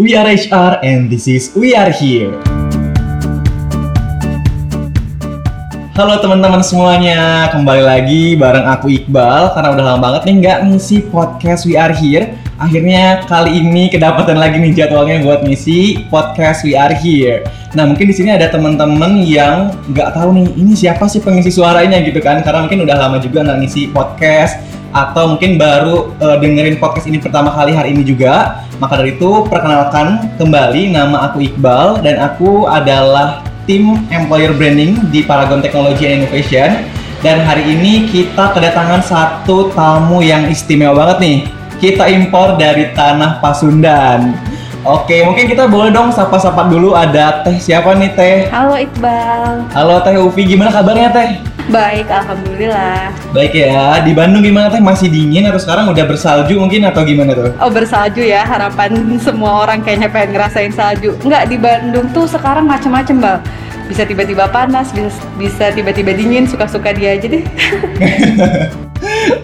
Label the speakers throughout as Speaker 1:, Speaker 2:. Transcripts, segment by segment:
Speaker 1: We are HR and this is We Are Here. Halo teman-teman semuanya, kembali lagi bareng aku Iqbal karena udah lama banget nih nggak ngisi podcast We Are Here. Akhirnya kali ini kedapatan lagi nih jadwalnya buat ngisi podcast We Are Here. Nah mungkin di sini ada teman-teman yang nggak tahu nih ini siapa sih pengisi suaranya gitu kan? Karena mungkin udah lama juga nggak ngisi podcast atau mungkin baru uh, dengerin podcast ini pertama kali hari ini juga. Maka dari itu perkenalkan kembali nama aku Iqbal dan aku adalah tim employer branding di Paragon Technology and Innovation. Dan hari ini kita kedatangan satu tamu yang istimewa banget nih. Kita impor dari tanah Pasundan. Oke, mungkin kita boleh dong sapa-sapa dulu ada Teh siapa nih Teh?
Speaker 2: Halo Iqbal.
Speaker 1: Halo Teh Ufi, gimana kabarnya Teh?
Speaker 2: Baik, alhamdulillah.
Speaker 1: Baik ya, di Bandung gimana Teh? Masih dingin atau sekarang udah bersalju mungkin atau gimana tuh?
Speaker 2: Oh bersalju ya, harapan semua orang kayaknya pengen ngerasain salju. Enggak, di Bandung tuh sekarang macem-macem Bal. Bisa tiba-tiba panas, bisa, bisa tiba-tiba dingin, suka-suka dia aja deh.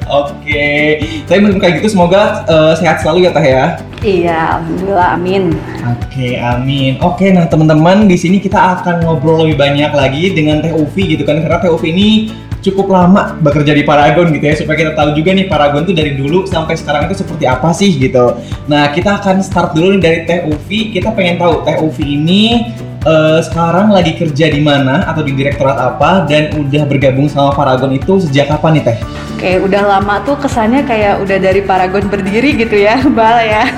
Speaker 1: Oke, tapi menurut kayak gitu semoga uh, sehat selalu ya Teh ya.
Speaker 2: iya, alhamdulillah, amin.
Speaker 1: Oke, amin. Oke, nah teman-teman di sini kita akan ngobrol lebih banyak lagi dengan Teh Ufi gitu kan karena Teh Ufi ini cukup lama bekerja di Paragon gitu ya supaya kita tahu juga nih Paragon tuh dari dulu sampai sekarang itu seperti apa sih gitu. Nah, kita akan start dulu nih dari Teh Ufi. Kita pengen tahu Teh Ufi ini uh, sekarang lagi kerja di mana atau di direktorat apa dan udah bergabung sama Paragon itu sejak kapan nih Teh?
Speaker 2: Oke, udah lama tuh kesannya kayak udah dari Paragon berdiri gitu ya, Bal ya.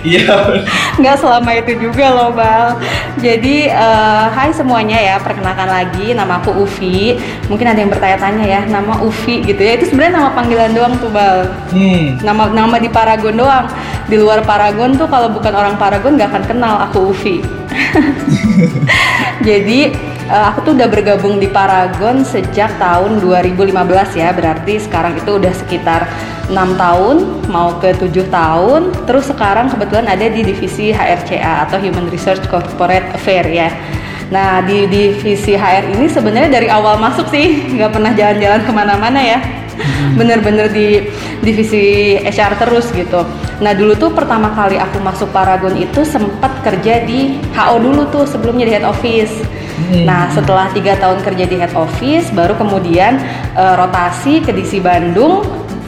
Speaker 1: Iya.
Speaker 2: Nggak selama itu juga loh, Bal. Jadi, uh, hai semuanya ya, perkenalkan lagi, nama aku Ufi. Mungkin ada yang bertanya-tanya ya, nama Ufi gitu ya. Itu sebenarnya nama panggilan doang tuh, Bal.
Speaker 1: Hmm.
Speaker 2: Nama nama di Paragon doang. Di luar Paragon tuh kalau bukan orang Paragon nggak akan kenal aku Ufi. Jadi uh, aku tuh udah bergabung di Paragon sejak tahun 2015 ya. Berarti sekarang itu udah sekitar enam tahun mau ke tujuh tahun. Terus sekarang kebetulan ada di divisi HRCA atau Human Research Corporate Affair ya. Nah di divisi HR ini sebenarnya dari awal masuk sih. Nggak pernah jalan-jalan ke mana-mana ya. Bener-bener di divisi HR terus gitu. Nah dulu tuh pertama kali aku masuk Paragon itu sempat kerja di HO dulu tuh sebelumnya di head office.
Speaker 1: Hmm.
Speaker 2: Nah setelah tiga tahun kerja di head office, baru kemudian uh, rotasi ke DC Bandung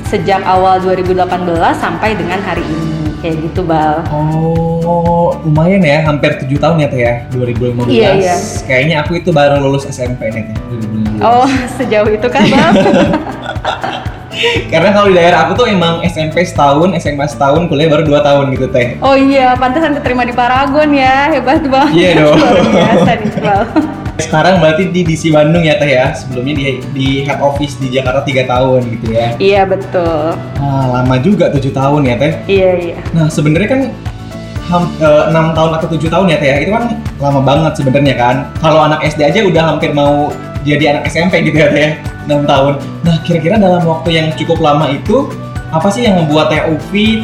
Speaker 2: sejak awal 2018 sampai dengan hari ini kayak gitu bal.
Speaker 1: Oh, lumayan ya, hampir tujuh tahun ya Teh ya, 2015.
Speaker 2: Iya, iya.
Speaker 1: Kayaknya aku itu baru lulus SMP nih Teh, 2015.
Speaker 2: Oh sejauh itu kan bal?
Speaker 1: Karena kalau di daerah aku tuh emang SMP setahun, SMA setahun, kuliah baru dua tahun gitu Teh.
Speaker 2: oh iya, pantesan keterima di Paragon ya, hebat banget.
Speaker 1: Iya dong.
Speaker 2: Luar biasa nih.
Speaker 1: Sekarang berarti di DC Bandung ya Teh ya, sebelumnya di, di head office di Jakarta tiga tahun gitu ya.
Speaker 2: Iya betul.
Speaker 1: Ah, lama juga tujuh tahun ya Teh.
Speaker 2: Iya iya.
Speaker 1: Nah sebenarnya kan eh, enam tahun atau tujuh tahun ya Teh ya, itu kan lama banget sebenarnya kan. Kalau anak SD aja udah hampir mau jadi anak SMP gitu ya Teh ya, 6 tahun. Nah kira-kira dalam waktu yang cukup lama itu, apa sih yang membuat Teh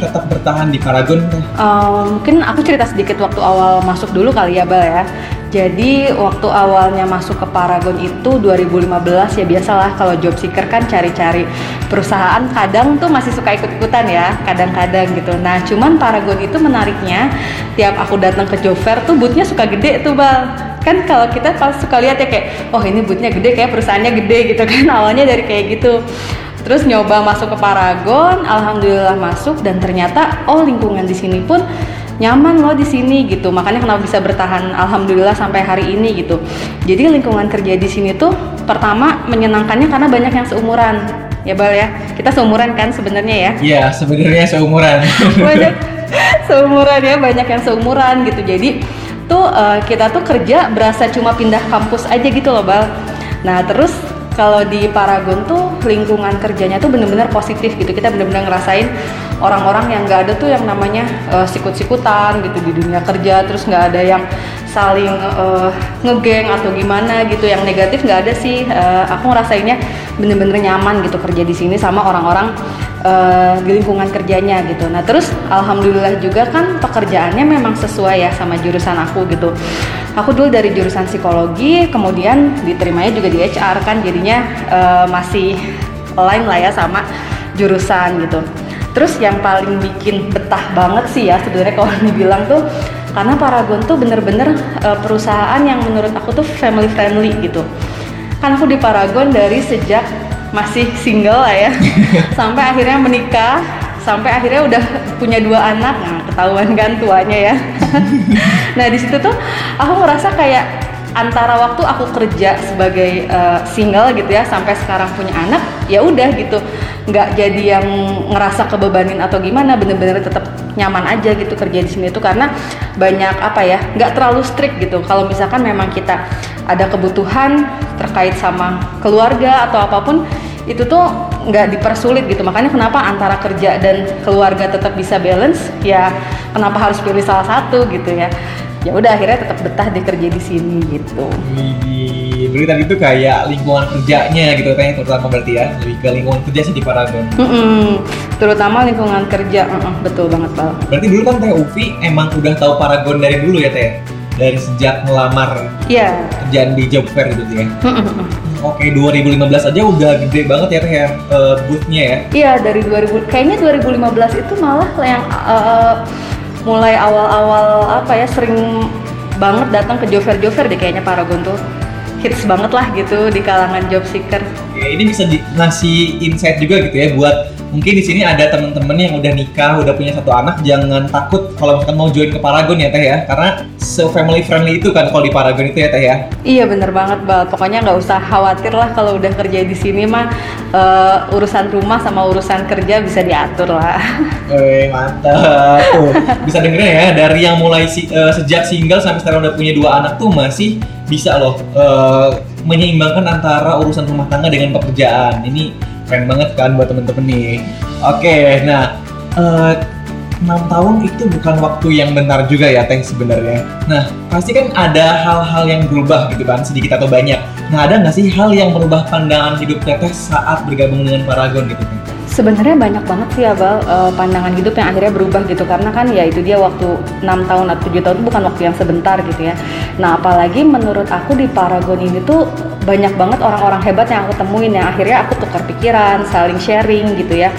Speaker 1: tetap bertahan di Paragon?
Speaker 2: Um, mungkin aku cerita sedikit waktu awal masuk dulu kali ya Bal ya. Jadi waktu awalnya masuk ke Paragon itu 2015 ya biasalah kalau job seeker kan cari-cari perusahaan kadang tuh masih suka ikut-ikutan ya kadang-kadang gitu. Nah cuman Paragon itu menariknya tiap aku datang ke job fair tuh bootnya suka gede tuh Bal. Kan kalau kita pas suka lihat ya kayak oh ini bootnya gede kayak perusahaannya gede gitu kan awalnya dari kayak gitu. Terus nyoba masuk ke Paragon, alhamdulillah masuk dan ternyata oh lingkungan di sini pun nyaman loh di sini gitu. Makanya kenapa bisa bertahan alhamdulillah sampai hari ini gitu. Jadi lingkungan kerja di sini tuh pertama menyenangkannya karena banyak yang seumuran. Ya Bal ya. Kita seumuran kan sebenarnya ya.
Speaker 1: Iya sebenarnya seumuran.
Speaker 2: banyak seumuran ya, banyak yang seumuran gitu. Jadi tuh eh, kita tuh kerja berasa cuma pindah kampus aja gitu loh, Bal. Nah, terus kalau di Paragon tuh lingkungan kerjanya tuh bener-bener positif gitu. Kita bener-bener ngerasain orang-orang yang nggak ada tuh yang namanya eh, sikut-sikutan gitu di dunia kerja. Terus nggak ada yang saling eh, ngegeng atau gimana gitu. Yang negatif nggak ada sih. Eh, aku ngerasainnya bener-bener nyaman gitu kerja di sini sama orang-orang eh, di lingkungan kerjanya gitu. Nah terus alhamdulillah juga kan pekerjaannya memang sesuai ya sama jurusan aku gitu. Aku dulu dari jurusan psikologi, kemudian diterimanya juga di HR kan jadinya eh, masih lain lah ya sama jurusan gitu. Terus yang paling bikin betah banget sih ya sebenarnya kalau dibilang tuh karena Paragon tuh bener-bener uh, perusahaan yang menurut aku tuh family friendly gitu. Kan aku di Paragon dari sejak masih single lah ya. Sampai akhirnya menikah sampai akhirnya udah punya dua anak. Nah ketahuan kan tuanya ya. Nah di situ tuh aku ngerasa kayak antara waktu aku kerja sebagai uh, single gitu ya sampai sekarang punya anak ya udah gitu. Nggak jadi yang ngerasa kebebanin atau gimana bener-bener tetap nyaman aja gitu kerja di sini itu karena banyak apa ya nggak terlalu strict gitu. Kalau misalkan memang kita ada kebutuhan terkait sama keluarga atau apa pun itu tuh nggak dipersulit gitu. Makanya kenapa antara kerja dan keluarga tetap bisa balance ya kenapa harus pilih salah satu gitu ya ya udah akhirnya tetap betah di kerja di sini gitu.
Speaker 1: Wih, berarti tadi itu kayak lingkungan kerjanya gitu tanya terutama berarti ya lebih ke lingkungan kerja sih di Paragon.
Speaker 2: Mm -mm, terutama lingkungan kerja, mm -mm, betul banget bal.
Speaker 1: Berarti dulu kan Teh Ufi emang udah tahu Paragon dari dulu ya Teh? Dari sejak melamar
Speaker 2: yeah.
Speaker 1: kerjaan di job fair gitu ya?
Speaker 2: Mm -mm.
Speaker 1: Oke, 2015 aja udah gede banget ya Teh ya uh, boothnya ya?
Speaker 2: Iya, dari 2000, kayaknya 2015 itu malah yang uh, mulai awal-awal apa ya sering banget datang ke jover-jover deh kayaknya Paragon tuh hits banget lah gitu di kalangan job seeker.
Speaker 1: Oke, ini bisa di, ngasih insight juga gitu ya buat mungkin di sini ada teman-teman yang udah nikah, udah punya satu anak, jangan takut kalau misalkan mau join ke Paragon ya teh ya, karena so family friendly itu kan kalau di Paragon itu ya teh ya.
Speaker 2: Iya bener banget bal, pokoknya nggak usah khawatir lah kalau udah kerja di sini mah uh, urusan rumah sama urusan kerja bisa diatur lah.
Speaker 1: Eh mantap tuh, bisa dengerin ya dari yang mulai si, uh, sejak single sampai sekarang udah punya dua anak tuh masih bisa loh uh, menyeimbangkan antara urusan rumah tangga dengan pekerjaan. Ini keren banget kan buat temen-temen nih oke okay, nah uh, 6 tahun itu bukan waktu yang bentar juga ya Teh sebenarnya. Nah pasti kan ada hal-hal yang berubah gitu kan sedikit atau banyak. Nah ada nggak sih hal yang merubah pandangan hidup Teteh saat bergabung dengan Paragon gitu
Speaker 2: Sebenarnya banyak banget sih ya Bal uh, pandangan hidup yang akhirnya berubah gitu karena kan ya itu dia waktu 6 tahun atau 7 tahun bukan waktu yang sebentar gitu ya. Nah apalagi menurut aku di Paragon ini tuh banyak banget orang-orang hebat yang aku temuin yang akhirnya aku tukar pikiran, saling sharing gitu ya.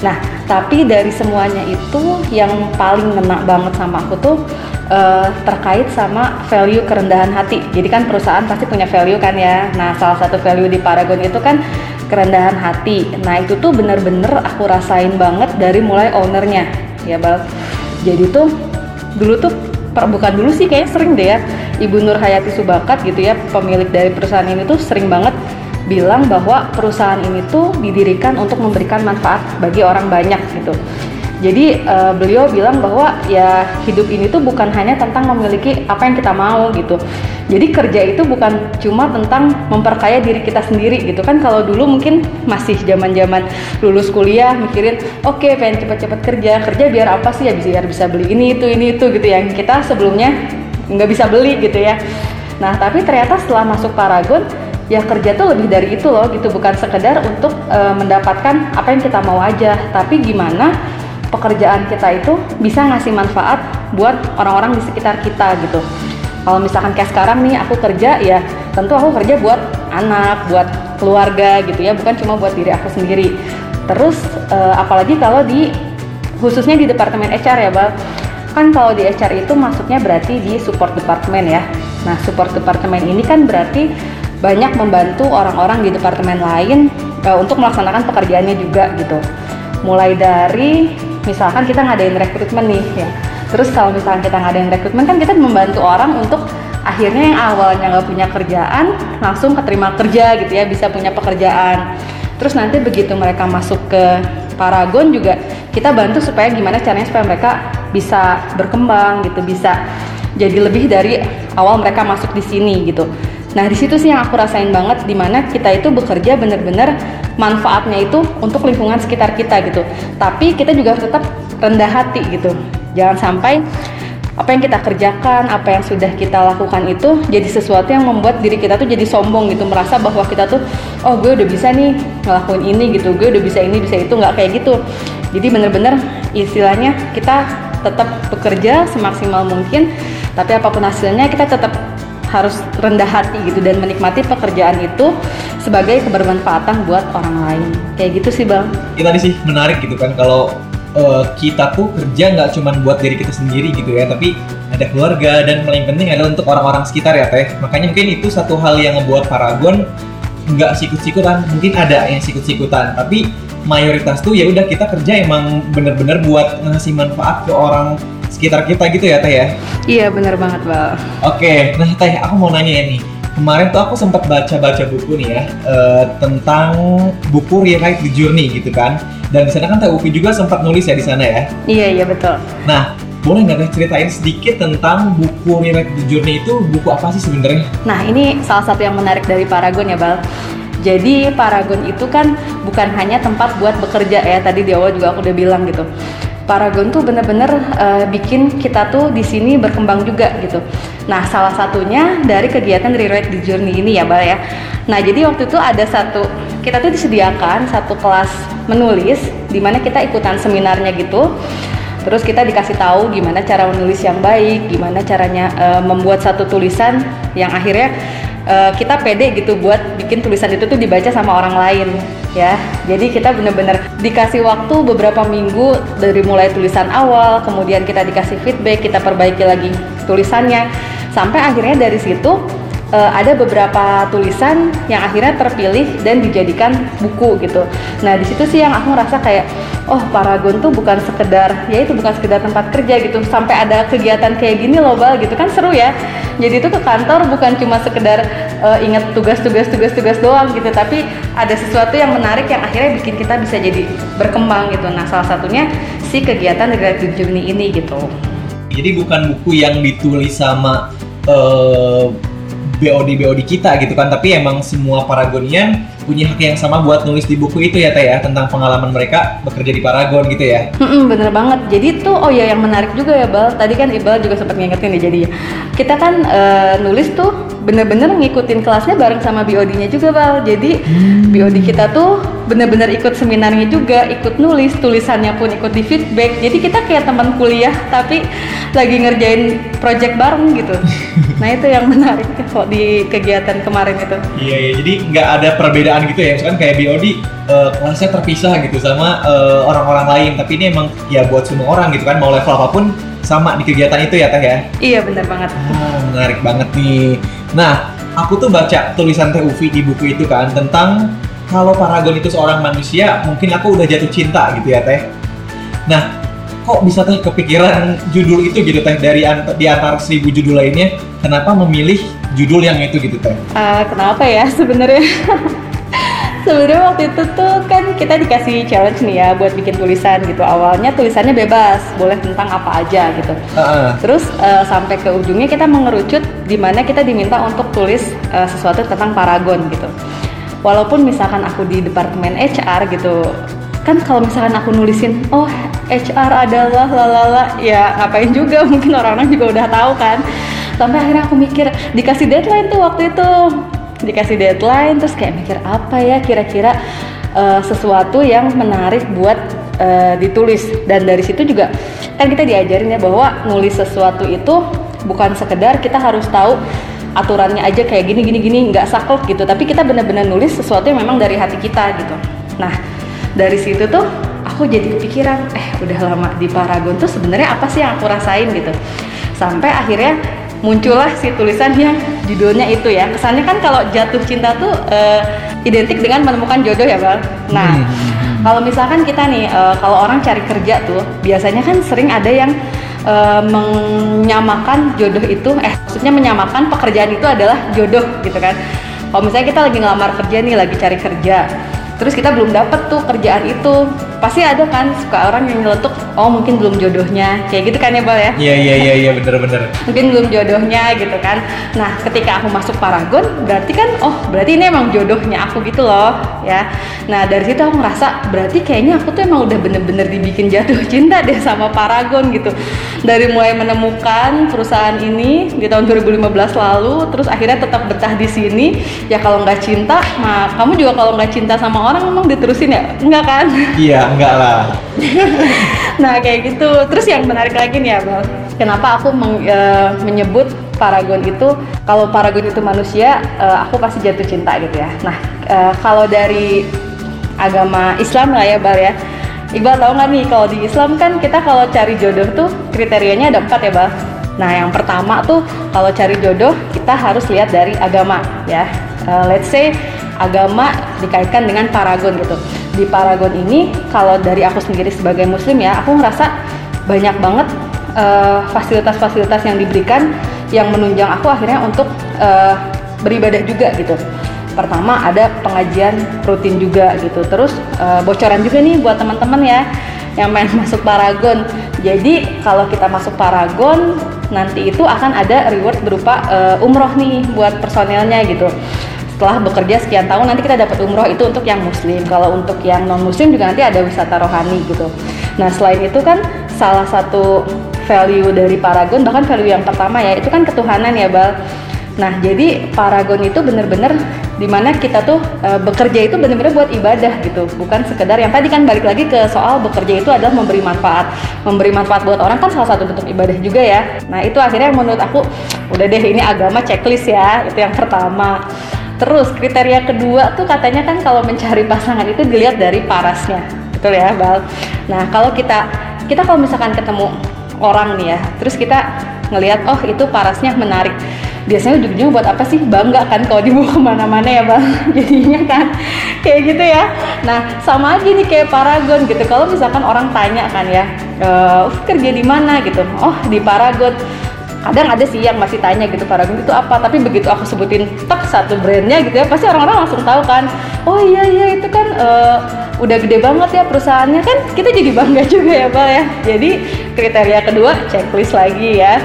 Speaker 2: Nah, tapi dari semuanya itu yang paling ngena banget sama aku tuh uh, terkait sama value kerendahan hati. Jadi kan perusahaan pasti punya value kan ya. Nah, salah satu value di Paragon itu kan kerendahan hati. Nah, itu tuh bener-bener aku rasain banget dari mulai ownernya, ya Bal. Jadi tuh dulu tuh bukan dulu sih kayaknya sering deh ya Ibu Nur Hayati Subakat gitu ya pemilik dari perusahaan ini tuh sering banget bilang bahwa perusahaan ini tuh didirikan untuk memberikan manfaat bagi orang banyak gitu. Jadi uh, beliau bilang bahwa ya hidup ini tuh bukan hanya tentang memiliki apa yang kita mau gitu. Jadi kerja itu bukan cuma tentang memperkaya diri kita sendiri gitu kan. Kalau dulu mungkin masih zaman-zaman lulus kuliah mikirin, oke okay, pengen cepat-cepat kerja, kerja biar apa sih ya biar bisa beli ini itu ini itu gitu yang kita sebelumnya nggak bisa beli gitu ya. Nah tapi ternyata setelah masuk Paragon ya kerja tuh lebih dari itu loh gitu bukan sekedar untuk uh, mendapatkan apa yang kita mau aja tapi gimana pekerjaan kita itu bisa ngasih manfaat buat orang-orang di sekitar kita gitu. Kalau misalkan kayak sekarang nih aku kerja ya tentu aku kerja buat anak buat keluarga gitu ya bukan cuma buat diri aku sendiri. Terus uh, apalagi kalau di khususnya di departemen HR ya bang kan kalau di HR itu masuknya berarti di support departemen ya. Nah support departemen ini kan berarti banyak membantu orang-orang di departemen lain uh, untuk melaksanakan pekerjaannya juga gitu. Mulai dari misalkan kita ngadain rekrutmen nih ya. Terus kalau misalkan kita ngadain rekrutmen kan kita membantu orang untuk akhirnya yang awalnya nggak punya kerjaan langsung keterima kerja gitu ya bisa punya pekerjaan. Terus nanti begitu mereka masuk ke Paragon juga kita bantu supaya gimana caranya supaya mereka bisa berkembang gitu bisa jadi lebih dari awal mereka masuk di sini gitu. Nah di situ sih yang aku rasain banget di mana kita itu bekerja bener-bener manfaatnya itu untuk lingkungan sekitar kita gitu. Tapi kita juga harus tetap rendah hati gitu. Jangan sampai apa yang kita kerjakan, apa yang sudah kita lakukan itu jadi sesuatu yang membuat diri kita tuh jadi sombong gitu, merasa bahwa kita tuh oh gue udah bisa nih ngelakuin ini gitu, gue udah bisa ini bisa itu nggak kayak gitu. Jadi bener-bener istilahnya kita tetap bekerja semaksimal mungkin, tapi apa pun hasilnya kita tetap harus rendah hati gitu dan menikmati pekerjaan itu sebagai kebermanfaatan buat orang lain. Kayak gitu sih bang.
Speaker 1: Kita tadi sih menarik gitu kan kalau eh, kita tuh kerja nggak cuma buat diri kita sendiri gitu ya, tapi ada keluarga dan paling penting adalah untuk orang-orang sekitar ya teh. Makanya mungkin itu satu hal yang ngebuat Paragon nggak sikut-sikutan, mungkin ada yang sikut-sikutan, tapi mayoritas tuh ya udah kita kerja emang bener-bener buat ngasih manfaat ke orang sekitar kita gitu ya teh ya.
Speaker 2: Iya bener banget Bal.
Speaker 1: Oke, nah Teh, aku mau nanya nih. Kemarin tuh aku sempat baca-baca buku nih ya eh, tentang buku Rewrite the Journey gitu kan. Dan di sana kan Teh Upi juga sempat nulis ya di sana ya.
Speaker 2: Iya iya betul.
Speaker 1: Nah, boleh nggak Teh ceritain sedikit tentang buku Rewrite the Journey itu buku apa sih sebenarnya?
Speaker 2: Nah ini salah satu yang menarik dari Paragon ya Bal. Jadi Paragon itu kan bukan hanya tempat buat bekerja ya. Tadi di awal juga aku udah bilang gitu. Paragon tuh bener-bener eh, bikin kita tuh di sini berkembang juga gitu. Nah salah satunya dari kegiatan Rewrite the Journey ini ya Bal ya. Nah jadi waktu itu ada satu kita tuh disediakan satu kelas menulis di mana kita ikutan seminarnya gitu. Terus kita dikasih tahu gimana cara menulis yang baik, gimana caranya eh, membuat satu tulisan yang akhirnya eh, kita pede gitu buat bikin tulisan itu tuh dibaca sama orang lain ya. Jadi kita bener-bener dikasih waktu beberapa minggu dari mulai tulisan awal, kemudian kita dikasih feedback, kita perbaiki lagi tulisannya, sampai akhirnya dari situ eh, ada beberapa tulisan yang akhirnya terpilih dan dijadikan buku gitu. Nah di situ sih yang aku ngerasa kayak oh Paragon tuh bukan sekedar ya itu bukan sekedar tempat kerja gitu sampai ada kegiatan kayak gini loh bal gitu kan seru ya. Jadi itu ke kantor bukan cuma sekedar eh, inget tugas-tugas tugas-tugas doang gitu tapi ada sesuatu yang menarik yang akhirnya bikin kita bisa jadi berkembang gitu. Nah salah satunya si kegiatan Gratitude Journey ini gitu.
Speaker 1: Jadi bukan buku yang ditulis sama eh, BOD BOD kita gitu kan, tapi emang semua Paragonian punya hak yang sama buat nulis di buku itu ya Teh ya tentang pengalaman mereka bekerja di Paragon gitu ya.
Speaker 2: Mm-mm, bener banget. Jadi tuh oh ya yang menarik juga ya Bal. Tadi kan Iqbal juga sempat ngingetin ya jadi kita kan eh, nulis tuh bener-bener ngikutin kelasnya bareng sama BOD-nya juga Bal. Jadi BOD kita tuh bener-bener ikut seminarnya juga, ikut nulis, tulisannya pun ikut di feedback. Jadi kita kayak teman kuliah tapi lagi ngerjain project bareng gitu. nah itu yang menarik kok di kegiatan kemarin itu.
Speaker 1: Iya iya, jadi nggak ada perbedaan gitu ya, misalkan kayak BOD eh, kelasnya terpisah gitu sama eh, orang-orang lain, tapi ini emang ya buat semua orang gitu kan, mau level apa pun sama di kegiatan itu ya Teh ya.
Speaker 2: Iya bener banget.
Speaker 1: Ah, menarik banget nih. Nah, aku tuh baca tulisan Teh Ufi di buku itu kan tentang kalau Paragon itu seorang manusia, mungkin aku udah jatuh cinta gitu ya Teh. Nah, kok bisa Teh kepikiran judul itu gitu Teh dari ant- di antara seribu judul lainnya, kenapa memilih judul yang itu gitu Teh?
Speaker 2: Eh, kenapa ya sebenarnya? sebenarnya waktu itu tuh kan kita dikasih challenge nih ya buat bikin tulisan gitu. Awalnya tulisannya bebas, boleh tentang apa aja gitu.
Speaker 1: Heeh.
Speaker 2: Terus eh, sampai ke ujungnya kita mengerucut di mana kita diminta untuk tulis eh, sesuatu tentang Paragon gitu. Walaupun misalkan aku di departemen HR gitu, kan kalau misalkan aku nulisin, oh HR adalah lalala, ya ngapain juga mungkin orang-orang juga udah tahu kan. Sampai akhirnya aku mikir dikasih deadline tuh waktu itu, dikasih deadline terus kayak mikir apa ya kira-kira eh, sesuatu yang menarik buat eh, ditulis dan dari situ juga kan kita diajarin ya bahwa nulis sesuatu itu bukan sekedar kita harus tahu aturannya aja kayak gini gini gini nggak saklek gitu. Tapi kita benar-benar nulis sesuatu yang memang dari hati kita gitu. Nah dari situ tuh aku jadi kepikiran eh udah lama di Paragon tuh sebenarnya apa sih yang aku rasain? gitu. Sampai akhirnya muncullah si tulisan yang judulnya itu ya. Kesannya kan kalau jatuh cinta tuh eh, identik dengan menemukan jodoh ya bang nah
Speaker 1: Hmm.
Speaker 2: kalau misalkan kita nih eh, kalau orang cari kerja tuh biasanya kan sering ada yang eh, menyamakan jodoh itu eh maksudnya menyamakan pekerjaan itu adalah jodoh gitu kan. Kalau misalnya kita lagi ngelamar kerja nih lagi cari kerja terus kita belum dapet tuh kerjaan itu pasti ada kan suka orang yang nyeletuk oh mungkin belum jodohnya. Kayak gitu kan ya bal ya?
Speaker 1: Iya iya iya iya bener-bener.
Speaker 2: mungkin belum jodohnya gitu kan. Nah ketika aku masuk Paragon berarti kan oh berarti ini emang jodohnya aku gitu loh ya. Nah dari situ aku ngerasa berarti kayaknya aku tuh emang udah bener-bener dibikin jatuh cinta deh sama Paragon gitu. Dari mulai menemukan perusahaan ini di tahun 2015 lalu terus akhirnya tetap betah di sini. Ya kalau nggak cinta nah kamu juga kalau nggak cinta sama orang emang diterusin ya? Enggak kan?
Speaker 1: Iya enggak lah.
Speaker 2: Nah kayak gitu. Terus yang menarik lagi nih ya Bang, kenapa aku meng- eh, menyebut Paragon itu kalau Paragon itu manusia, eh, aku pasti jatuh cinta gitu ya. Nah eh, kalau dari agama Islam lah ya Bal ya, Iqbal tahu nggak nih kalau di Islam kan kita kalau cari jodoh tuh kriterianya ada empat ya bang. Nah yang pertama tuh kalau cari jodoh kita harus lihat dari agama ya. Uh, let's say agama dikaitkan dengan paragon gitu. Di paragon ini kalau dari aku sendiri sebagai muslim ya aku ngerasa banyak banget uh, fasilitas-fasilitas yang diberikan yang menunjang aku akhirnya untuk uh, beribadah juga gitu. Pertama ada pengajian rutin juga gitu. Terus uh, bocoran juga nih buat teman-teman ya yang main masuk Paragon. Jadi kalau kita masuk Paragon nanti itu akan ada reward berupa uh, umroh nih buat personelnya gitu setelah bekerja sekian tahun nanti kita dapat umroh itu untuk yang muslim kalau untuk yang non muslim juga nanti ada wisata rohani gitu nah selain itu kan salah satu value dari Paragon bahkan value yang pertama ya itu kan ketuhanan ya Bal Nah, jadi paragon itu bener-bener di mana kita tuh e, bekerja itu bener-bener buat ibadah gitu, bukan sekedar yang tadi kan balik lagi ke soal bekerja itu adalah memberi manfaat, memberi manfaat buat orang kan salah satu bentuk ibadah juga ya. Nah, itu akhirnya menurut aku udah deh ini agama checklist ya, itu yang pertama. Terus kriteria kedua tuh katanya kan kalau mencari pasangan itu dilihat dari parasnya, betul ya, Bal. Nah, kalau kita kita kalau misalkan ketemu orang nih ya, terus kita ngelihat oh itu parasnya menarik. Biasanya ujung-ujungnya buat apa sih? Bangga kan kalau dibawa ke mana-mana ya bang jadinya kan kayak gitu ya. Nah sama aja nih kayak Paragon gitu. Kalau misalkan orang tanya kan ya uh, kerja di mana? gitu. Oh di Paragon kadang ada sih yang masih tanya gitu Paragon itu apa tapi begitu aku sebutin tak satu brandnya gitu ya pasti orang-orang langsung tahu kan oh iya iya itu kan uh, udah gede banget ya perusahaannya kan kita jadi bangga juga ya Pak ya jadi kriteria kedua checklist lagi ya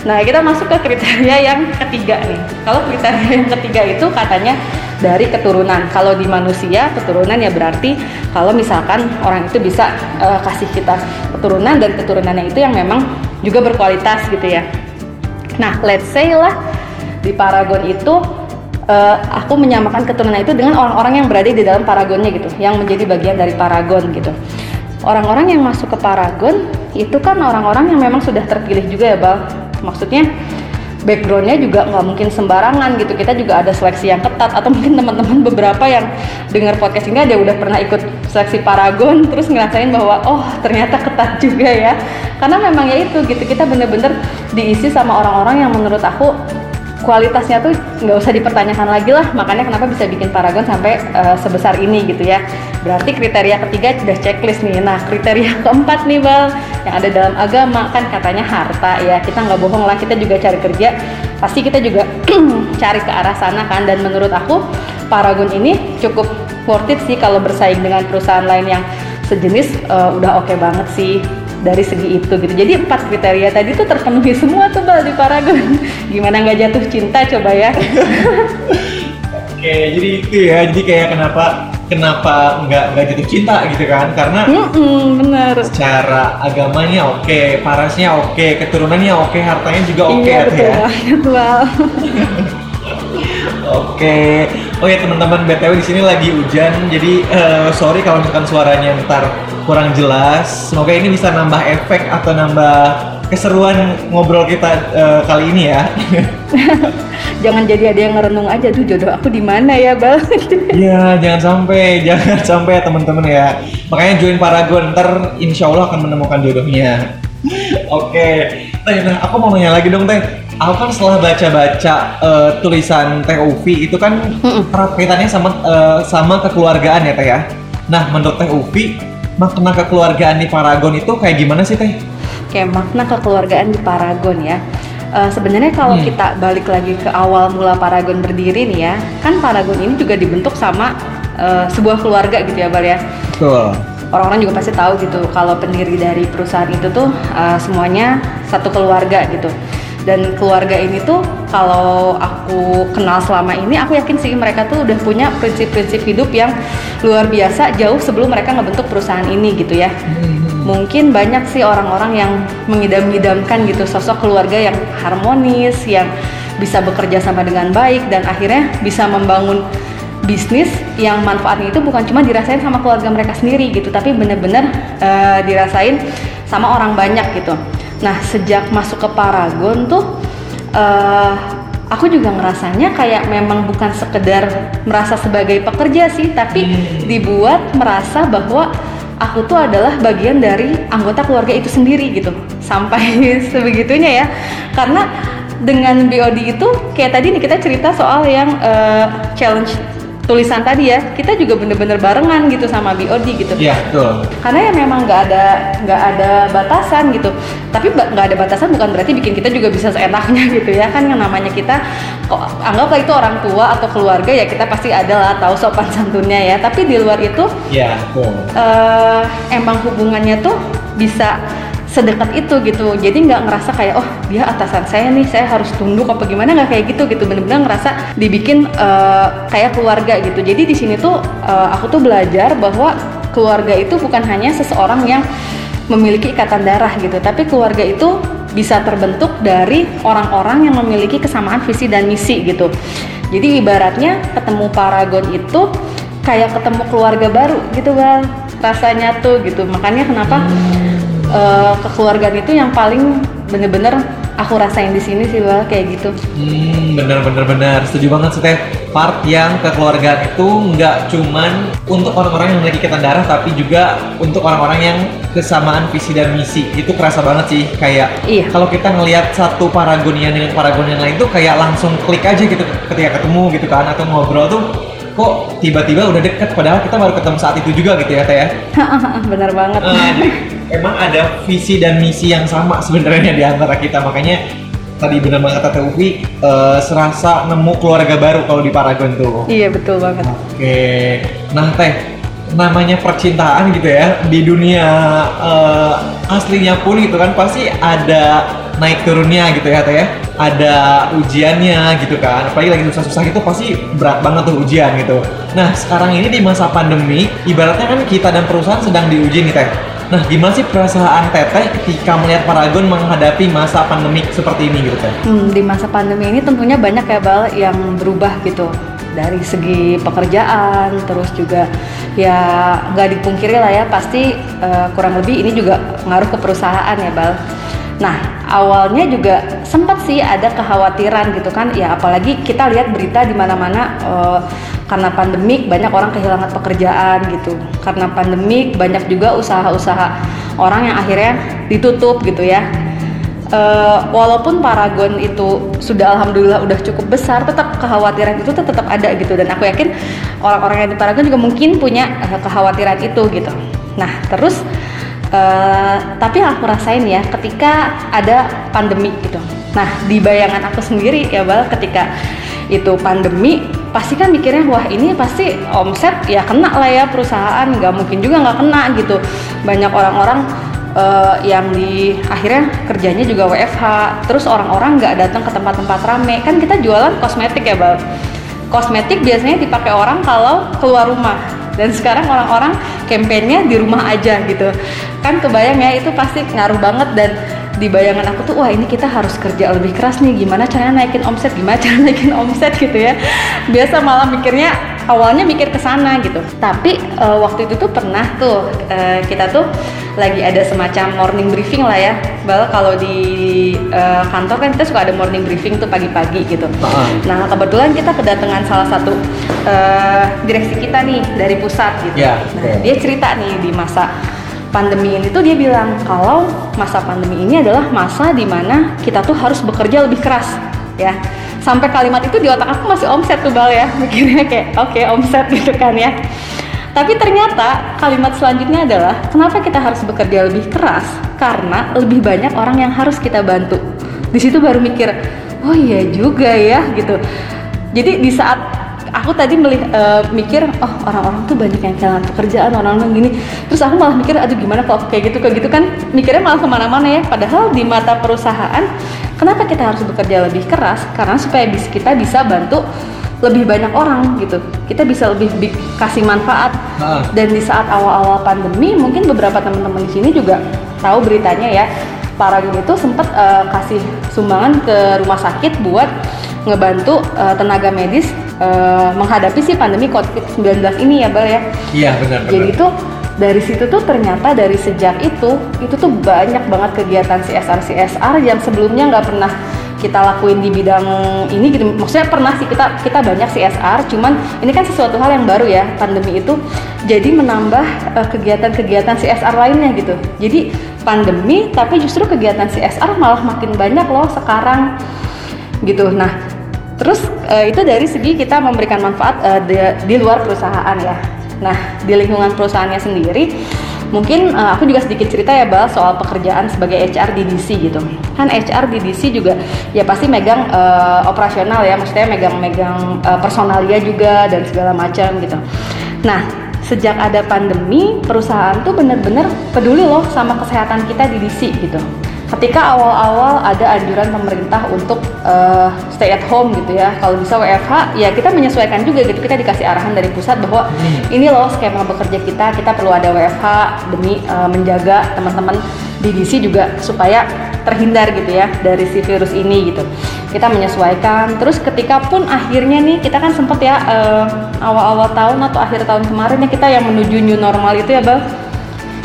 Speaker 2: Nah, kita masuk ke kriteria yang ketiga nih. Kalau kriteria yang ketiga itu katanya dari keturunan. Kalau di manusia keturunan ya berarti kalau misalkan orang itu bisa uh, kasih kita keturunan dan keturunannya itu yang memang juga berkualitas gitu ya. Nah, let's say lah di Paragon itu uh, aku menyamakan keturunan itu dengan orang-orang yang berada di dalam Paragonnya gitu, yang menjadi bagian dari Paragon gitu. Orang-orang yang masuk ke Paragon itu kan orang-orang yang memang sudah terpilih juga ya, Bal maksudnya backgroundnya juga nggak mungkin sembarangan gitu. Kita juga ada seleksi yang ketat atau mungkin teman-teman beberapa yang dengar podcast ini ada udah pernah ikut seleksi Paragon terus ngerasain bahwa oh ternyata ketat juga ya. Karena memang ya itu gitu kita bener-bener diisi sama orang-orang yang menurut aku kualitasnya tuh nggak usah dipertanyakan lagi lah. Makanya kenapa bisa bikin Paragon sampai uh, sebesar ini gitu ya. Berarti kriteria ketiga sudah checklist nih. Nah kriteria keempat nih bal yang ada dalam agama kan katanya harta ya. Kita nggak bohong lah kita juga cari kerja. Pasti kita juga cari ke arah sana kan. Dan menurut aku Paragon ini cukup worth it sih kalau bersaing dengan perusahaan lain yang sejenis uh, udah oke okay banget sih dari segi itu gitu. Jadi empat kriteria tadi tuh terpenuhi semua tuh bal di Paragon. Gimana nggak jatuh cinta coba ya?
Speaker 1: Oke, jadi itu ya. Jadi kayak kenapa kenapa nggak nggak jatuh cinta gitu kan? Karena
Speaker 2: mm -mm, bener.
Speaker 1: Secara agamanya oke, parasnya oke, keturunannya oke, hartanya juga oke
Speaker 2: iya,
Speaker 1: betul
Speaker 2: ya. Banget,
Speaker 1: Oke, oh ya teman-teman btw di sini lagi hujan, jadi uh, sorry kalau misalkan suaranya ntar kurang jelas. Semoga ini bisa nambah efek atau nambah keseruan ngobrol kita uh, kali ini ya.
Speaker 2: jangan jadi ada yang ngerenung aja tuh jodoh aku di mana ya bal?
Speaker 1: Iya, jangan sampai, jangan sampai ya teman-teman ya. Makanya join Paragon, ntar insya Allah akan menemukan jodohnya. Oke, okay. nah aku mau nanya lagi dong teh aku kan setelah baca-baca uh, tulisan Teh Ufi itu kan erat kaitannya sama uh, sama kekeluargaan ya Teh ya. Nah, menurut Teh Ufi, makna kekeluargaan di Paragon itu kayak gimana sih Teh?
Speaker 2: Kayak makna kekeluargaan di Paragon ya. Uh, sebenarnya kalau hmm. kita balik lagi ke awal mula Paragon berdiri nih ya, kan Paragon ini juga dibentuk sama uh, sebuah keluarga gitu ya, Bal ya.
Speaker 1: Betul.
Speaker 2: Orang-orang juga pasti tahu gitu kalau pendiri dari perusahaan itu tuh uh, semuanya satu keluarga gitu dan keluarga ini tuh kalau aku kenal selama ini aku yakin sih mereka tuh udah punya prinsip-prinsip hidup yang luar biasa jauh sebelum mereka ngebentuk perusahaan ini gitu ya hmm. mungkin banyak sih orang-orang yang mengidam-idamkan gitu sosok keluarga yang harmonis yang bisa bekerja sama dengan baik dan akhirnya bisa membangun bisnis yang manfaatnya itu bukan cuma dirasain sama keluarga mereka sendiri gitu tapi bener-bener uh, dirasain sama orang banyak gitu Nah sejak masuk ke Paragon tuh uh, aku juga ngerasanya kayak memang bukan sekedar merasa sebagai pekerja sih, tapi hmm. dibuat merasa bahwa aku tuh adalah bagian dari anggota keluarga itu sendiri gitu sampai sebegitunya ya karena dengan BOD itu kayak tadi nih kita cerita soal yang uh, challenge tulisan tadi ya kita juga bener-bener barengan gitu sama BOD gitu.
Speaker 1: Iya betul.
Speaker 2: Karena ya memang nggak ada nggak ada batasan gitu. Tapi nggak ada batasan bukan berarti bikin kita juga bisa seenaknya gitu ya. Kan yang namanya kita kok anggaplah itu orang tua atau keluarga ya kita pasti ada lah tahu sopan santunnya ya. Tapi di luar itu
Speaker 1: iya betul.
Speaker 2: uh, emang hubungannya tuh bisa sedekat itu gitu. Jadi nggak ngerasa kayak oh dia atasan saya nih saya harus tunduk apa gimana? Nggak kayak gitu gitu. Bener-bener ngerasa dibikin uh, kayak keluarga gitu. Jadi di sini tuh uh, aku tuh belajar bahwa keluarga itu bukan hanya seseorang yang memiliki ikatan darah gitu. Tapi keluarga itu bisa terbentuk dari orang-orang yang memiliki kesamaan visi dan misi gitu. Jadi ibaratnya ketemu paragon itu kayak ketemu keluarga baru gitu bang rasanya tuh gitu. Makanya kenapa uh, kekeluargaan itu yang paling bener-bener aku rasain di sini sih bang kayak gitu.
Speaker 1: Hmm, bener bener bener setuju banget sih teh. Part yang kekeluargaan itu nggak cuman untuk orang-orang yang memiliki ikatan darah, tapi juga untuk orang-orang yang kesamaan visi dan misi. Itu kerasa banget sih kayak
Speaker 2: iya.
Speaker 1: kalau kita ngelihat satu paragonian dengan paragon yang lain tuh kayak langsung klik aja gitu ketika ketemu gitu kan atau ngobrol tuh kok tiba-tiba udah deket padahal kita baru ketemu saat itu juga gitu ya teh ya.
Speaker 2: Bener banget.
Speaker 1: Uh, emang ada visi dan misi yang sama sebenarnya di antara kita. Makanya tadi benar banget kata Ufi uh, serasa nemu keluarga baru kalau di Paragon tuh.
Speaker 2: Iya betul banget.
Speaker 1: Oke, nah teh namanya percintaan gitu ya di dunia uh, aslinya pun gitu kan pasti ada naik turunnya gitu ya teh ya. Ada ujiannya gitu kan. Apalagi lagi susah-susah itu pasti berat banget tuh ujian gitu. Nah sekarang ini di masa pandemi ibaratnya kan kita dan perusahaan sedang diuji nih teh Nah, gimana sih perasaan Teteh ketika melihat Paragon menghadapi masa pandemik seperti ini gitu Teh?
Speaker 2: Hmm, di masa pandemi ini tentunya banyak ya Bal yang berubah gitu dari segi pekerjaan, terus juga ya nggak dipungkiri lah ya pasti uh, kurang lebih ini juga ngaruh ke perusahaan ya Bal. Nah, awalnya juga sempat sih ada kekhawatiran gitu kan, ya apalagi kita lihat berita di mana-mana uh, karena pandemik banyak orang kehilangan pekerjaan gitu. Karena pandemik banyak juga usaha-usaha orang yang akhirnya ditutup gitu ya. Uh, walaupun Paragon itu sudah alhamdulillah udah cukup besar tetap kekhawatiran itu tetap ada gitu. Dan aku yakin orang-orang yang di Paragon juga mungkin punya uh, kekhawatiran itu gitu. Nah terus uh, tapi aku rasain ya ketika ada pandemi gitu. Nah di bayangan aku sendiri ya bal ketika itu pandemi pasti kan mikirnya wah ini pasti omset ya kena lah ya perusahaan nggak mungkin juga nggak kena gitu. Banyak orang-orang uh, yang di akhirnya kerjanya juga WFH terus orang-orang nggak datang ke tempat-tempat rame. Kan kita jualan kosmetik ya bang kosmetik biasanya dipakai orang kalau keluar rumah. Dan sekarang orang-orang kampanyenya di rumah aja gitu. Kan kebayang ya itu pasti ngaruh banget dan di bayangan aku tuh wah ini kita harus kerja lebih keras nih. Gimana caranya naikin omset? Gimana cara naikin omset? Gitu ya. Biasa malah mikirnya awalnya mikir ke sana gitu. Tapi uh, waktu itu tuh pernah tuh uh, kita tuh lagi ada semacam morning briefing lah ya bal. Kalau di uh, kantor kan kita suka ada morning briefing tuh pagi-pagi gitu. Nah kebetulan kita kedatangan salah satu uh, direksi kita nih dari pusat gitu.
Speaker 1: Yeah,
Speaker 2: nah, dia cerita nih di masa pandemi ini tuh dia bilang kalau masa pandemi ini adalah masa di mana kita tuh harus bekerja lebih keras ya. Sampai kalimat itu di otak aku masih omset tuh bal ya. Mikirnya kayak oke okay, omset gitu kan ya. Tapi ternyata kalimat selanjutnya adalah kenapa kita harus bekerja lebih keras? Karena lebih banyak orang yang harus kita bantu. Di situ baru mikir oh iya juga ya gitu. Jadi di saat aku tadi melih, uh, mikir oh orang-orang tuh banyak yang kehilangan pekerjaan orang-orang gini. Terus aku malah mikir aduh gimana kalau kayak gitu? Kayak gitu kan mikirnya malah ke mana-mana ya. Padahal di mata perusahaan kenapa kita harus bekerja lebih keras? Karena supaya bis kita bisa bantu lebih banyak orang gitu. Kita bisa lebih kasih manfaat. Nah. dan di saat awal-awal pandemi mungkin beberapa teman-teman di sini juga tahu beritanya ya. Paragon itu sempat uh, kasih sumbangan ke rumah sakit buat ngebantu uh, tenaga medis uh, menghadapi si pandemi COVID-19 ini ya Bal ya.
Speaker 1: Iya benar.
Speaker 2: Jadi tuh dari situ tuh ternyata dari sejak itu itu tuh banyak banget kegiatan CSR CSR yang sebelumnya nggak pernah kita lakuin di bidang ini gitu. Maksudnya pernah sih kita kita banyak CSR cuman ini kan sesuatu hal yang baru ya pandemi itu. Jadi menambah uh, kegiatan-kegiatan CSR lainnya gitu. Jadi pandemi tapi justru kegiatan CSR malah makin banyak loh sekarang gitu. Nah terus uh, itu dari segi kita memberikan manfaat uh, di, di luar perusahaan ya nah di lingkungan perusahaannya sendiri Mungkin uh, aku juga sedikit cerita ya Bal soal pekerjaan sebagai HR di DC gitu. Kan HR di DC juga ya pasti megang uh, operasional ya, maksudnya megang-megang uh, personalia juga dan segala macam gitu. Nah, sejak ada pandemi, perusahaan tuh bener-bener peduli loh sama kesehatan kita di DC gitu ketika awal-awal ada anjuran pemerintah untuk uh, stay at home gitu ya kalau bisa WFH ya kita menyesuaikan juga gitu kita dikasih arahan dari pusat bahwa hmm. ini loh skema bekerja kita kita perlu ada WFH demi uh, menjaga teman-teman di DC juga supaya terhindar gitu ya dari si virus ini gitu. Kita menyesuaikan. Terus ketika pun akhirnya nih kita kan sempet ya uh, awal-awal tahun atau akhir tahun kemarin ya kita yang menuju new normal itu ya bang.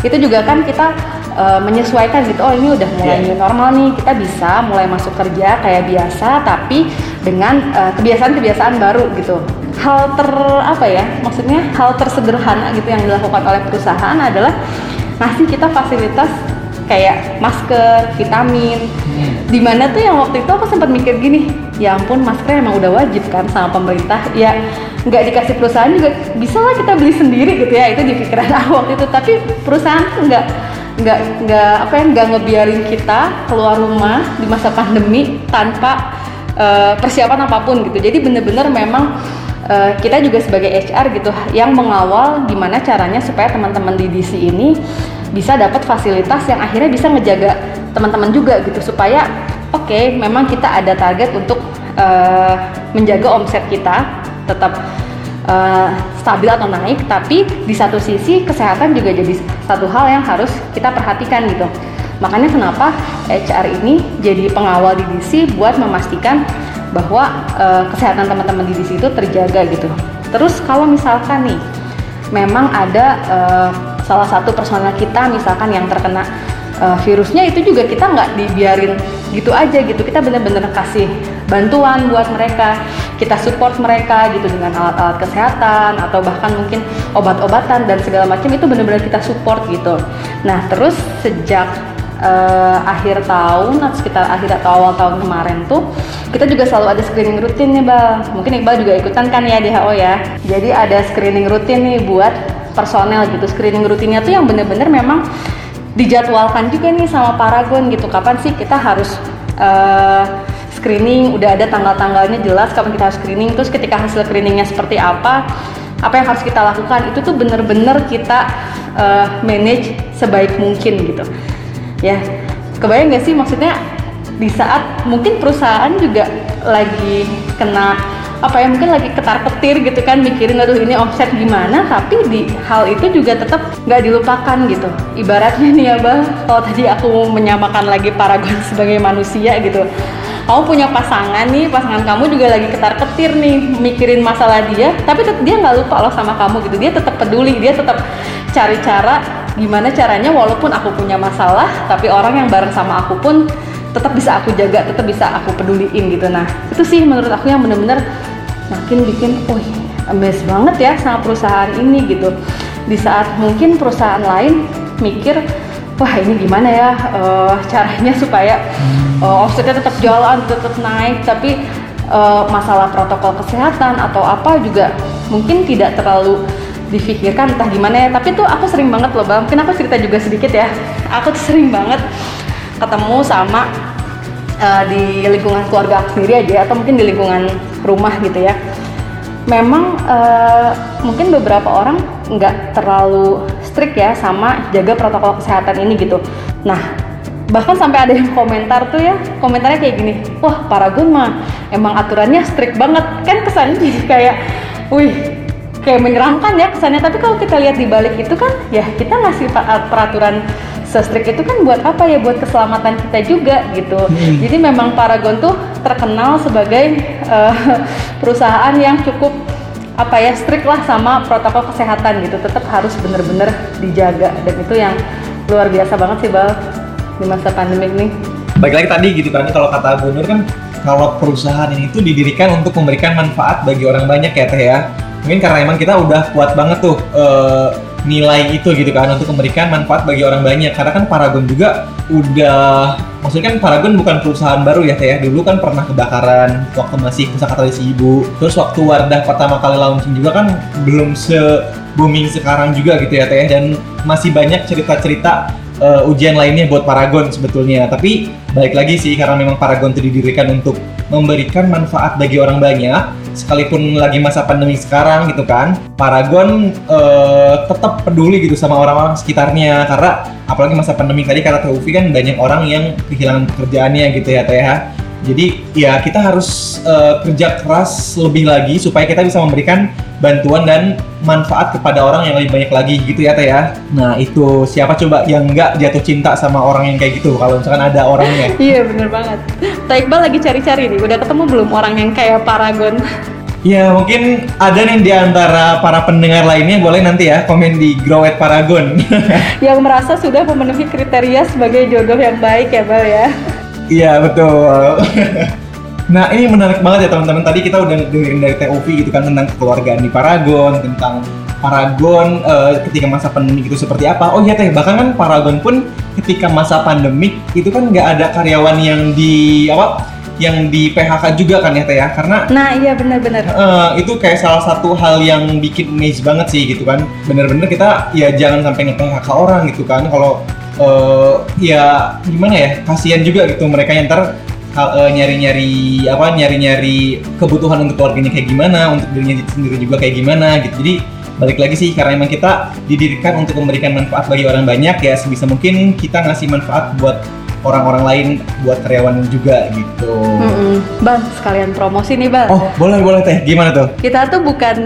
Speaker 2: Itu juga kan kita uh, menyesuaikan gitu oh ini udah mulai yeah. new normal nih kita bisa mulai masuk kerja kayak biasa tapi dengan uh, kebiasaan-kebiasaan baru gitu hal ter apa ya maksudnya hal tersederhana gitu yang dilakukan oleh perusahaan adalah ngasih kita fasilitas kayak masker, vitamin. Hmm. Di mana tuh yang waktu itu aku sempat mikir gini, ya ampun masker emang udah wajib kan sama pemerintah. Ya nggak dikasih perusahaan juga bisa lah kita beli sendiri gitu ya itu di pikiran aku waktu itu. Tapi perusahaan nggak nggak nggak apa ya nggak ngebiarin kita keluar rumah di masa pandemi tanpa uh, persiapan apa pun gitu. Jadi bener-bener memang uh, kita juga sebagai HR gitu yang mengawal gimana caranya supaya teman-teman di DC ini bisa dapat fasilitas yang akhirnya bisa ngejaga teman-teman juga gitu. Supaya oke okay, memang kita ada target untuk uh, menjaga omset kita tetap uh, stabil atau naik tapi di satu sisi kesehatan juga jadi satu hal yang harus kita perhatikan gitu. Makanya kenapa HR ini jadi pengawal di DC buat memastikan bahwa uh, kesehatan teman-teman di DC itu terjaga gitu. Terus kalau misalkan nih memang ada uh, salah satu personal kita misalkan yang terkena uh, virusnya itu juga kita nggak dibiarin gitu aja gitu. Kita bener-bener kasih bantuan buat mereka kita support mereka gitu dengan alat-alat kesehatan atau bahkan mungkin obat-obatan dan segala macam itu benar-benar kita support gitu. Nah terus sejak uh, akhir tahun atau sekitar akhir atau awal tahun kemarin tuh kita juga selalu ada screening rutin nih bang mungkin Iqbal juga ikutan kan ya di HO ya? Jadi ada screening rutin nih buat personel gitu. Screening rutinnya tuh yang bener-bener memang dijadwalkan juga nih sama Paragon gitu. Kapan sih kita harus uh, screening? Udah ada tanggal-tanggalnya jelas kapan kita harus screening. Terus ketika hasil screeningnya seperti apa apa yang harus kita lakukan itu tuh bener-bener kita uh, manage sebaik mungkin gitu. Ya kebayang gak sih? Maksudnya di saat mungkin perusahaan juga lagi kena apa ya mungkin lagi ketar petir gitu kan mikirin aduh ini offset gimana? Tapi di hal itu juga tetap nggak dilupakan gitu. Ibaratnya nih ya bah kalau tadi aku menyamakan lagi Paragon sebagai manusia gitu kamu punya pasangan nih pasangan kamu juga lagi ketar ketir nih mikirin masalah dia. Tapi dia nggak lupa loh sama kamu gitu. Dia tetap peduli dia tetap cari cara gimana caranya walaupun aku punya masalah tapi orang yang bareng sama aku pun tetap bisa aku jaga tetap bisa aku peduliin gitu. Nah itu sih menurut aku yang bener-bener makin bikin oh amazed banget ya sama perusahaan ini gitu. Di saat mungkin perusahaan lain mikir wah ini gimana ya uh, caranya supaya uh, offsetnya tetap jalan tetap naik. Tapi uh, masalah protokol kesehatan atau apa juga mungkin tidak terlalu difikirkan entah gimana ya. Tapi tuh aku sering banget loh bang. Mungkin aku cerita juga sedikit ya. Aku tuh sering banget ketemu sama uh, di lingkungan keluarga sendiri aja atau mungkin di lingkungan rumah gitu ya memang uh, mungkin beberapa orang nggak terlalu strict ya sama jaga protokol kesehatan ini gitu. Nah, bahkan sampai ada yang komentar tuh ya, komentarnya kayak gini, wah Paragon mah emang aturannya strict banget, kan kesannya jadi kayak, wih kayak menyeramkan ya kesannya. Tapi kalau kita lihat di balik itu kan, ya kita ngasih peraturan se-strict itu kan buat apa ya? Buat keselamatan kita juga gitu. Hmm. Jadi memang Paragon tuh terkenal sebagai uh, perusahaan yang cukup apa ya strict lah sama protokol kesehatan gitu tetap harus bener-bener dijaga dan itu yang luar biasa banget sih bal di masa pandemi ini
Speaker 1: baik lagi tadi gitu kan kalau kata Bu Nur kan kalau perusahaan ini tuh didirikan untuk memberikan manfaat bagi orang banyak ya teh ya mungkin karena emang kita udah kuat banget tuh eh, nilai itu gitu kan untuk memberikan manfaat bagi orang banyak. Karena kan Paragon juga udah maksudnya kan Paragon bukan perusahaan baru ya teh ya. Dulu kan pernah kebakaran waktu masih pusaka tradisi ibu. Terus waktu Wardah pertama kali launching juga kan belum se booming sekarang juga gitu ya teh ya. dan masih banyak cerita-cerita eh, ujian lainnya buat Paragon sebetulnya. Tapi balik lagi sih karena memang Paragon itu didirikan untuk memberikan manfaat bagi orang banyak sekalipun lagi masa pandemi sekarang gitu kan Paragon eh, tetap peduli gitu sama orang-orang sekitarnya. Karena apalagi masa pandemi tadi kata Teh kan banyak orang yang kehilangan pekerjaannya gitu ya Teh jadi ya kita harus eh, kerja keras lebih lagi supaya kita bisa memberikan bantuan dan manfaat kepada orang yang lebih banyak lagi gitu ya Teh ya. Nah itu siapa coba yang nggak jatuh cinta sama orang yang kayak gitu kalau misalkan ada orangnya.
Speaker 2: Iya bener banget. Teh Iqbal lagi cari-cari nih, udah ketemu belum orang yang kayak Paragon?
Speaker 1: Ya mungkin ada nih di antara para pendengar lainnya boleh nanti ya komen di Grow at Paragon.
Speaker 2: yang merasa sudah memenuhi kriteria sebagai jodoh yang baik ya Bal ya?
Speaker 1: Iya betul. nah ini menarik banget ya teman-teman. Tadi kita udah dengerin dari TOV gitu kan tentang kekeluargaan di Paragon, tentang Paragon eh, ketika masa pandemi itu seperti apa. Oh iya teh, bahkan kan Paragon pun ketika masa pandemik itu kan nggak ada karyawan yang di apa yang di PHK juga kan ya teh ya karena
Speaker 2: Nah iya bener-bener.
Speaker 1: Eh, itu kayak salah satu hal yang bikin amazed banget sih gitu kan bener-bener kita ya jangan sampai nge-PHK orang gitu kan kalau eh, ya gimana ya? Kasihan juga gitu mereka yang ntar eh, nyari-nyari apa nyari-nyari kebutuhan untuk keluarganya kayak gimana untuk dirinya sendiri juga kayak gimana gitu. Jadi balik lagi sih karena emang kita didirikan untuk memberikan manfaat bagi orang banyak ya sebisa mungkin kita ngasih manfaat buat orang-orang lain buat karyawan juga gitu
Speaker 2: Mm-mm. Bal, sekalian promosi nih Bal.
Speaker 1: oh boleh boleh teh gimana tuh
Speaker 2: Kita tuh bukan,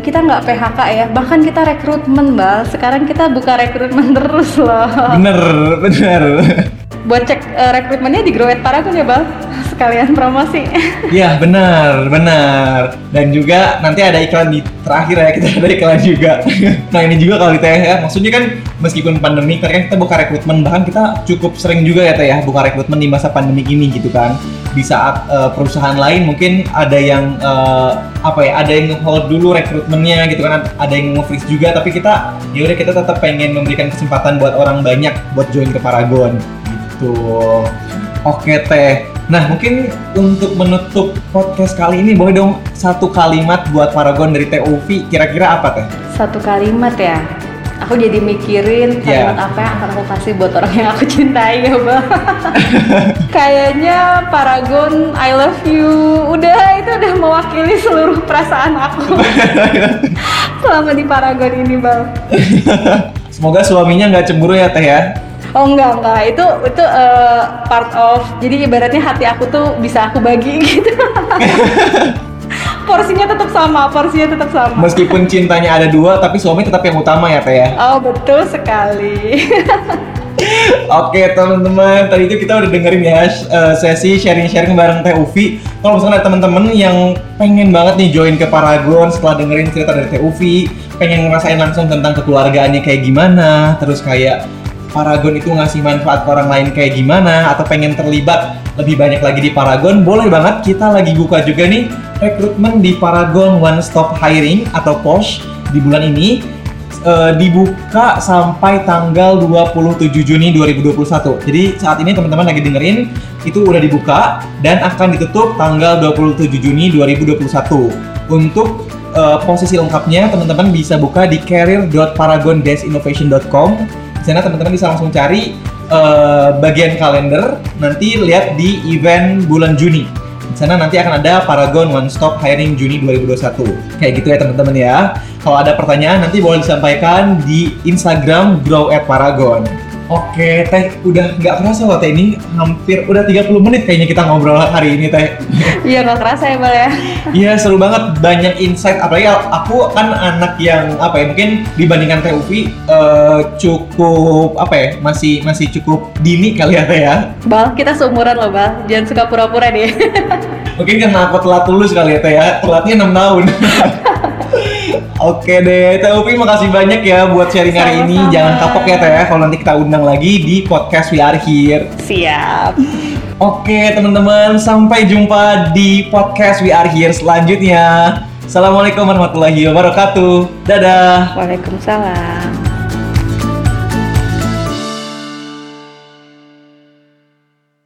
Speaker 2: kita nggak PHK ya, bahkan kita rekrutmen Bal. Sekarang kita buka rekrutmen terus loh.
Speaker 1: bener bener
Speaker 2: Buat cek eh, rekrutmennya di Growet Paragon ya Bal. Sekalian promosi.
Speaker 1: Iya benar, benar. Dan juga nanti ada iklan di terakhir ya kita ada iklan juga. nah ini juga kalau di Teh ya, maksudnya kan meskipun pandemi, kan kita buka rekrutmen bahkan kita cukup sering juga ya ya buka rekrutmen di masa pandemi ini gitu kan. Di saat eh, perusahaan lain mungkin ada yang eh, apa ya, ada yang hold dulu rekrutmennya gitu kan, ada yang nge-freeze juga. Tapi kita ya udah kita tetap pengen memberikan kesempatan buat orang banyak buat join ke Paragon gitu. Oke teh. Nah mungkin untuk menutup podcast kali ini boleh dong satu kalimat buat Paragon dari TOV kira-kira apa teh?
Speaker 2: Satu kalimat ya. Aku jadi mikirin kalimat
Speaker 1: Ya.
Speaker 2: apa yang akan aku kasih buat orang yang aku cintai ya Bal. Kayaknya Paragon I love you. Udah itu udah mewakili seluruh perasaan aku. Selama di Paragon ini Bal.
Speaker 1: Semoga suaminya nggak cemburu ya teh ya.
Speaker 2: Oh enggak enggak itu itu eh, part of jadi ibaratnya hati aku tuh bisa aku bagi gitu. Porsinya tetap sama, porsinya tetap sama.
Speaker 1: Meskipun cintanya ada dua, tapi suami tetap yang utama ya teh ya.
Speaker 2: Oh betul sekali.
Speaker 1: Oke teman-teman, tadi itu kita udah dengerin ya eh, sesi sharing-sharing bareng Teh Ufi. Kalau misalnya ada teman-teman yang pengen banget nih join ke Paragon setelah dengerin cerita dari Teh Ufi, pengen ngerasain langsung tentang kekeluargaannya kayak gimana, terus kayak Paragon itu ngasih manfaat ke orang lain kayak gimana, atau pengen terlibat lebih banyak lagi di Paragon, boleh banget kita lagi buka juga nih rekrutmen di Paragon One Stop Hiring atau POSH di bulan ini eh, dibuka sampai tanggal 27 Juni 2021. Jadi saat ini teman-teman lagi dengerin itu udah dibuka dan akan ditutup tanggal 27 Juni 2021. Untuk eh, posisi lengkapnya teman-teman bisa buka di career.paragon-innovation.com. Di sana teman-teman bisa langsung cari eh, bagian kalender, nanti lihat di event bulan Juni. Di sana nanti akan ada Paragon One Stop Hiring Juni 2021. Kayak gitu ya teman-teman ya. Kalau ada pertanyaan nanti boleh disampaikan di Instagram Grow at Paragon. Oke, Teh, udah nggak kerasa loh Teh ini hampir udah 30 menit kayaknya kita ngobrol hari ini Teh.
Speaker 2: Iya nggak kerasa ya Bal ya.
Speaker 1: Iya seru banget, banyak insight. Apalagi aku kan anak yang apa ya mungkin dibandingkan Teh Ufi eh, cukup apa ya masih masih cukup dini kali ya Teh ya.
Speaker 2: Bal, kita seumuran loh Bal. Jangan suka pura-pura deh.
Speaker 1: Mungkin karena aku telat lulus kali ya Teh ya, telatnya 6 tahun. Oke deh, Teh Upi makasih banyak ya buat sharing hari ini. Jangan kapok ya Teh, ya. kalau nanti kita undang lagi di podcast We Are Here.
Speaker 2: Siap.
Speaker 1: Oke teman-teman, sampai jumpa di podcast We Are Here selanjutnya. Assalamualaikum warahmatullahi wabarakatuh. Dadah.
Speaker 2: Waalaikumsalam.